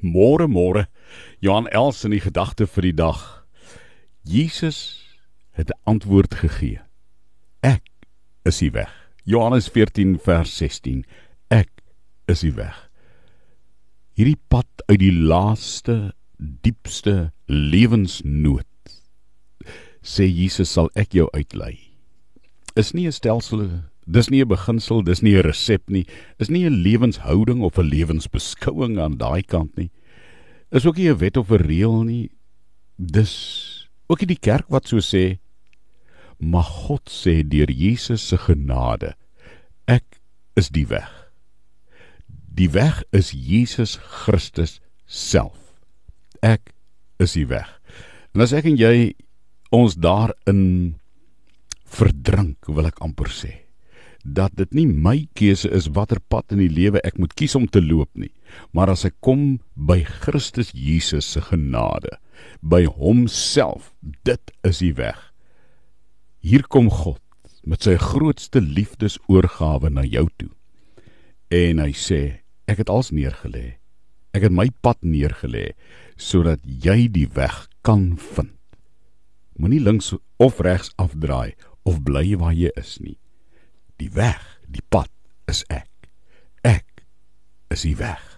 Môre môre. Johan Els in die gedagte vir die dag. Jesus het 'n antwoord gegee. Ek is die weg. Johannes 14 vers 16. Ek is die weg. Hierdie pad uit die laaste, diepste lewensnood sê Jesus sal ek jou uitlei. Is nie 'n stelsel Dis nie 'n beginsel, dis nie 'n resep nie, is nie 'n lewenshouding of 'n lewensbeskouing aan daai kant nie. Is ook nie 'n wet of 'n reël nie. Dis ook nie die kerk wat so sê. Maar God sê deur Jesus se genade, ek is die weg. Die weg is Jesus Christus self. Ek is die weg. En as ek en jy ons daarin verdrink, wil ek amper sê dat dit nie my keuse is watter pad in die lewe ek moet kies om te loop nie, maar as ek kom by Christus Jesus se genade, by homself, dit is die weg. Hier kom God met sy grootste liefdesoorgawe na jou toe. En hy sê, ek het alles neergelê. Ek het my pad neergelê sodat jy die weg kan vind. Moenie links of regs afdraai of bly waar jy is nie. Die weg, die pad is ek. Ek is die weg.